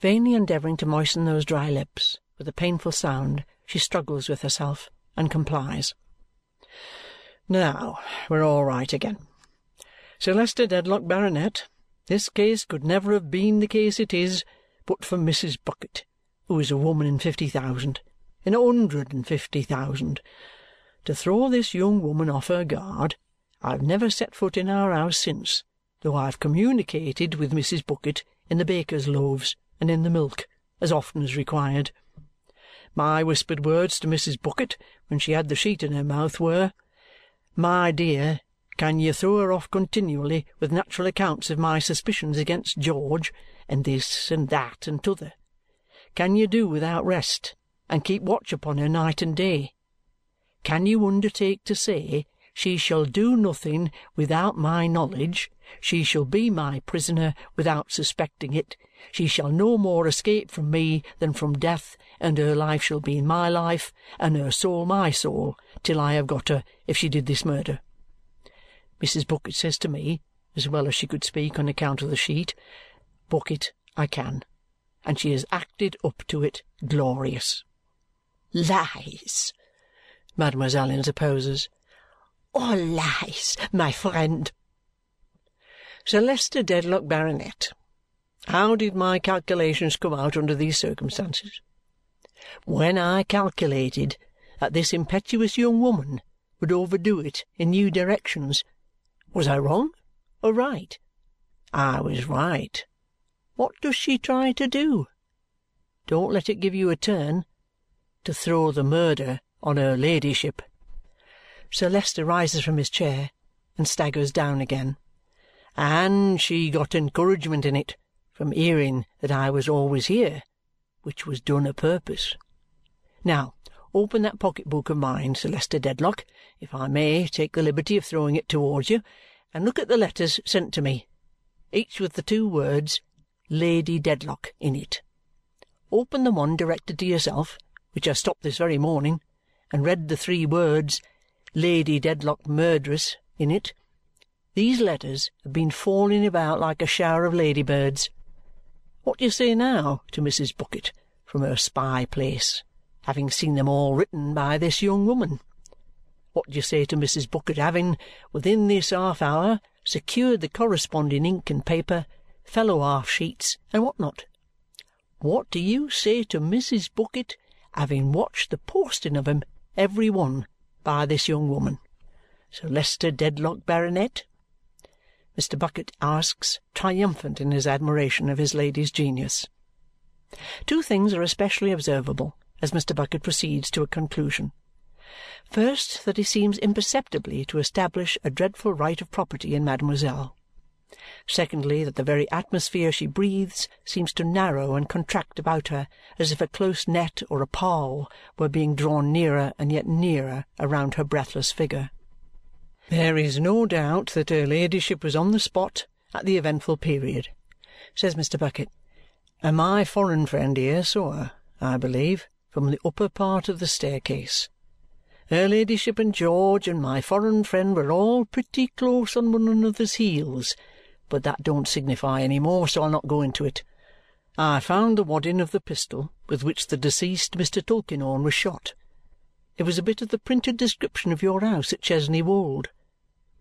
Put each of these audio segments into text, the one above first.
Vainly endeavouring to moisten those dry lips, with a painful sound she struggles with herself and complies. "Now we're all right again. Sir Leicester Dedlock, Baronet, this case could never have been the case it is but for Mrs. Bucket, who is a woman in fifty thousand, in a hundred and fifty thousand. To throw this young woman off her guard, I have never set foot in our house since, though I have communicated with Mrs. Bucket in the baker's loaves and in the milk as often as required. My whispered words to Mrs. Bucket when she had the sheet in her mouth were, 'My dear, can you throw her off continually with natural accounts of my suspicions against George, and this and that and t'other? Can you do without rest, and keep watch upon her night and day? Can you undertake to say she shall do nothing without my knowledge, she shall be my prisoner without suspecting it, she shall no more escape from me than from death, and her life shall be my life, and her soul my soul, till I have got her if she did this murder. Mrs. Bucket says to me, as well as she could speak on account of the sheet, Bucket, I can. And she has acted up to it glorious. Lies, mademoiselle interposes. All lies, my friend. Sir Leicester Dedlock, Baronet, how did my calculations come out under these circumstances? When I calculated that this impetuous young woman would overdo it in new directions, was I wrong or right? I was right. What does she try to do? Don't let it give you a turn. To throw the murder on her ladyship. Sir Leicester rises from his chair and staggers down again. And she got encouragement in it from hearing that I was always here, which was done a purpose. Now, open that pocket-book of mine, Sir Leicester Dedlock, if I may take the liberty of throwing it towards you, and look at the letters sent to me, each with the two words Lady Dedlock in it. Open the one directed to yourself, which I stopped this very morning, and read the three words Lady Dedlock Murderess in it. These letters have been falling about like a shower of ladybirds. What do you say now to Mrs. Bucket from her spy place, having seen them all written by this young woman? What do you say to Mrs. Bucket having, within this half hour, secured the corresponding ink and paper, fellow half sheets, and what not? What do you say to Mrs. Bucket having watched the posting of 'em, every one, by this young woman? Sir Leicester Dedlock, Baronet? Mr. Bucket asks, triumphant in his admiration of his lady's genius. Two things are especially observable as Mr. Bucket proceeds to a conclusion. First, that he seems imperceptibly to establish a dreadful right of property in mademoiselle. Secondly, that the very atmosphere she breathes seems to narrow and contract about her as if a close net or a pall were being drawn nearer and yet nearer around her breathless figure. There is no doubt that her ladyship was on the spot at the eventful period, says Mr. Bucket, and my foreign friend here saw her, I believe, from the upper part of the staircase. Her ladyship and George and my foreign friend were all pretty close on one another's heels, but that don't signify any more, so I'll not go into it. I found the wadding of the pistol with which the deceased Mr. Tulkinghorn was shot. It was a bit of the printed description of your house at Chesney Wold.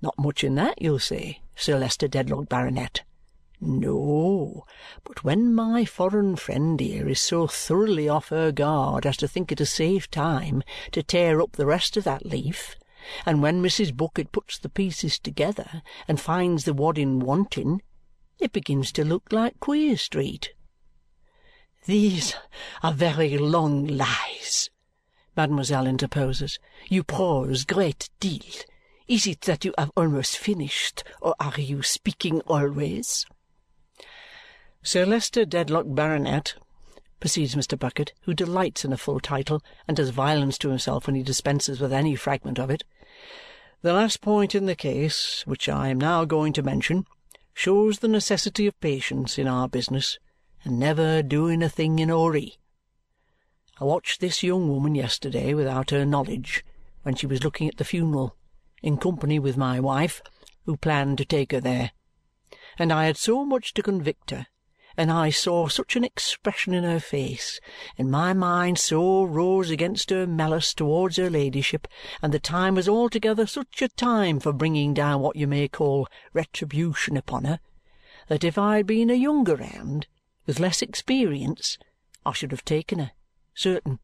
Not much in that, you'll say, Sir Leicester Dedlock, Baronet. No, but when my foreign friend here is so thoroughly off her guard as to think it a safe time to tear up the rest of that leaf, and when Mrs. Bucket puts the pieces together and finds the wadding wanting, it begins to look like Queer Street. These are very long lies, mademoiselle interposes. You prose great deal. Is it that you have almost finished, or are you speaking always? Sir Leicester Dedlock, Baronet, proceeds Mr. Bucket, who delights in a full title and does violence to himself when he dispenses with any fragment of it. The last point in the case, which I am now going to mention, shows the necessity of patience in our business and never doing a thing in a hurry. I watched this young woman yesterday without her knowledge when she was looking at the funeral in company with my wife, who planned to take her there, and I had so much to convict her and I saw such an expression in her face, and my mind so rose against her malice towards her ladyship, and the time was altogether such a time for bringing down what you may call retribution upon her, that if I had been a younger hand, with less experience, I should have taken her, certain.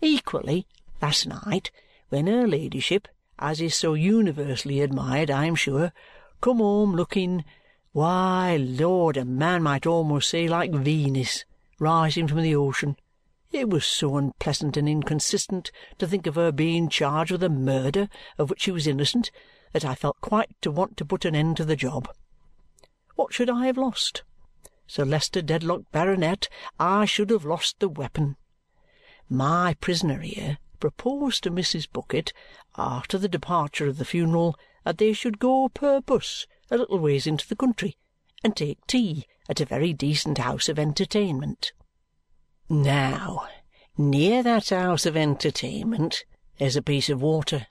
Equally, last night, when her ladyship, as is so universally admired, I am sure, come home looking why, Lord, a man might almost say like Venus rising from the ocean. It was so unpleasant and inconsistent to think of her being charged with a murder of which she was innocent that I felt quite to want to put an end to the job. What should I have lost? Sir Leicester Dedlock, Baronet, I should have lost the weapon. My prisoner here proposed to Mrs. Bucket, after the departure of the funeral, that they should go per bus a little ways into the country and take tea at a very decent house of entertainment. Now, near that house of entertainment there's a piece of water.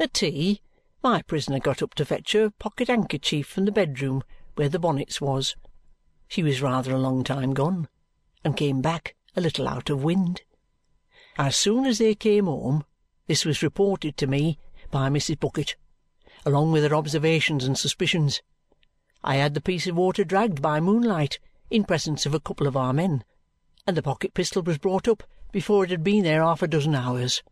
At tea, my prisoner got up to fetch her pocket handkerchief from the bedroom where the bonnets was. She was rather a long time gone, and came back a little out of wind. As soon as they came home, this was reported to me by Mrs. Bucket along with her observations and suspicions. I had the piece of water dragged by moonlight in presence of a couple of our men, and the pocket pistol was brought up before it had been there half a dozen hours.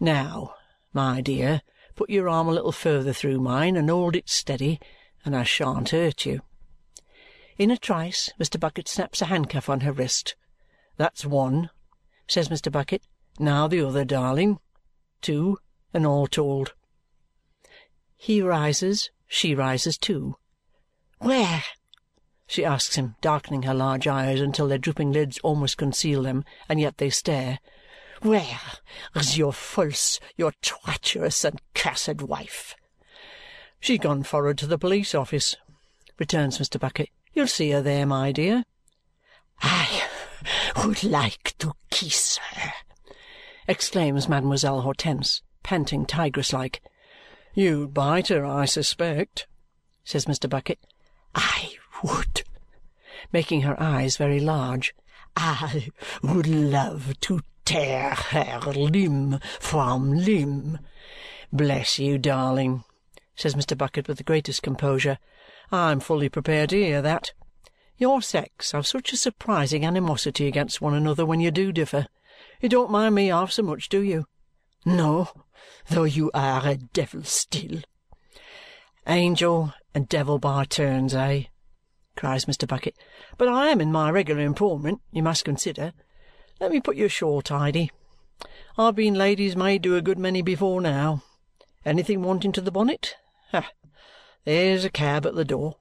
Now, my dear, put your arm a little further through mine and hold it steady, and I shan't hurt you. In a trice, Mr. Bucket snaps a handcuff on her wrist. That's one, says Mr. Bucket. Now the other, darling. Two, and all told. He rises, she rises too. "Where?" she asks him, darkening her large eyes until their drooping lids almost conceal them, and yet they stare. "Where is your false, your treacherous and cursed wife?" "She's gone forward to the police office," returns Mr. Bucket. "You'll see her there, my dear." "I would like to kiss her!" exclaims Mademoiselle Hortense, panting tigress-like. "You'd bite her, I suspect," says Mr. Bucket. "I would," making her eyes very large. "I would love to tear her limb from limb." "Bless you, darling," says Mr. Bucket with the greatest composure. "I'm fully prepared to hear that. Your sex have such a surprising animosity against one another when you do differ. You don't mind me half so much, do you?" "No though you are a devil still." "Angel and devil by turns, eh?" cries Mr. Bucket. "But I am in my regular employment, you must consider. Let me put your shawl tidy. I've been lady's maid to a good many before now. Anything wanting to the bonnet? Ha! There's a cab at the door."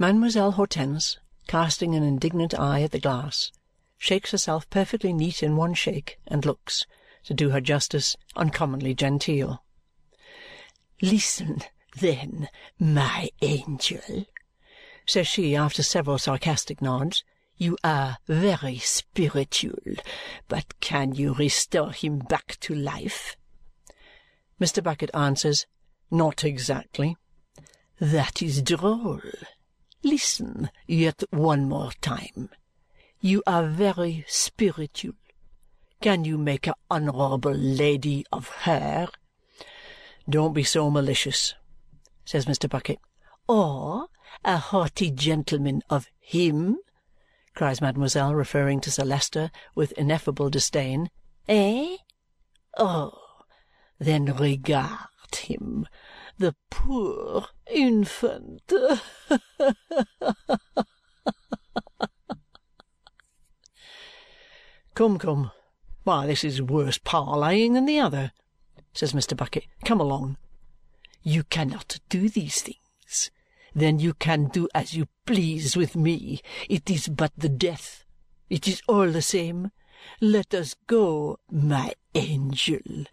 Mademoiselle Hortense, casting an indignant eye at the glass, shakes herself perfectly neat in one shake and looks to do her justice, uncommonly genteel. "Listen, then, my angel," says she after several sarcastic nods. "You are very spiritual, but can you restore him back to life?" Mr. Bucket answers, "Not exactly." "That is droll. Listen yet one more time. You are very spiritual. Can you make an honourable lady of her?" "Don't be so malicious," says Mr. Bucket. "Or a haughty gentleman of him?" cries mademoiselle, referring to Sir Leicester with ineffable disdain. "Eh? Oh! Then regard him. The poor infant! Come, come! Why, this is worse parleying than the other," says Mr. Bucket. "Come along!" "You cannot do these things. Then you can do as you please with me. It is but the death. It is all the same. Let us go, my angel.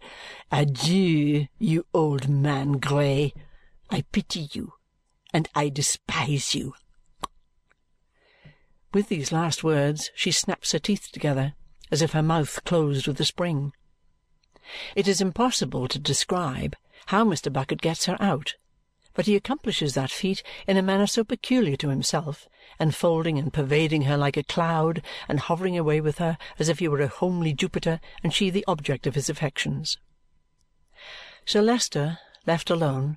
Adieu, you old man grey. I pity you, and I despise you." With these last words she snaps her teeth together as if her mouth closed with a spring. It is impossible to describe how Mr. Bucket gets her out, but he accomplishes that feat in a manner so peculiar to himself, enfolding and pervading her like a cloud and hovering away with her as if he were a homely Jupiter and she the object of his affections. Sir Leicester, left alone,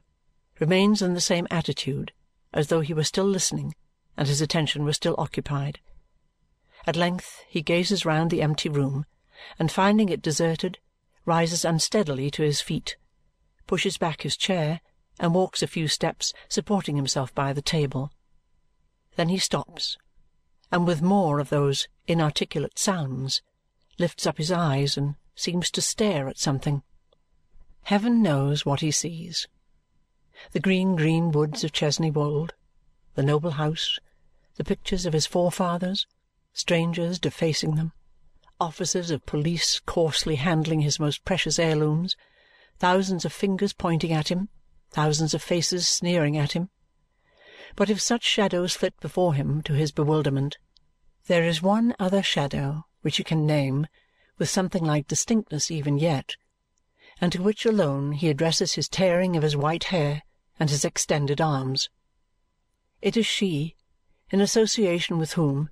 remains in the same attitude, as though he were still listening and his attention were still occupied. At length he gazes round the empty room, and finding it deserted, rises unsteadily to his feet, pushes back his chair, and walks a few steps, supporting himself by the table. Then he stops, and with more of those inarticulate sounds, lifts up his eyes and seems to stare at something. Heaven knows what he sees. The green, green woods of Chesney Wold, the noble house, the pictures of his forefathers, strangers defacing them, officers of police coarsely handling his most precious heirlooms, thousands of fingers pointing at him, thousands of faces sneering at him. But if such shadows flit before him to his bewilderment, there is one other shadow which he can name with something like distinctness even yet, and to which alone he addresses his tearing of his white hair and his extended arms. It is she, in association with whom,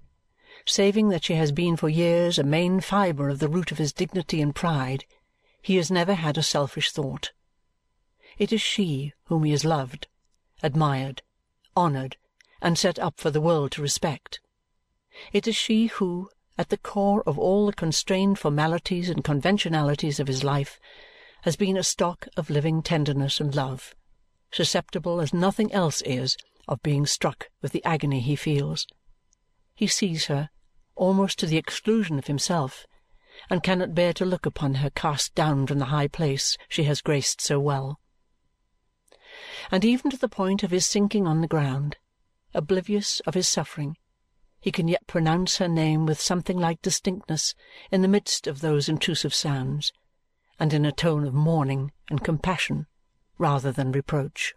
saving that she has been for years a main fibre of the root of his dignity and pride, he has never had a selfish thought. It is she whom he has loved, admired, honoured, and set up for the world to respect. It is she who, at the core of all the constrained formalities and conventionalities of his life, has been a stock of living tenderness and love, susceptible as nothing else is of being struck with the agony he feels. He sees her, almost to the exclusion of himself, and cannot bear to look upon her cast down from the high place she has graced so well. And even to the point of his sinking on the ground, oblivious of his suffering, he can yet pronounce her name with something like distinctness in the midst of those intrusive sounds, and in a tone of mourning and compassion rather than reproach.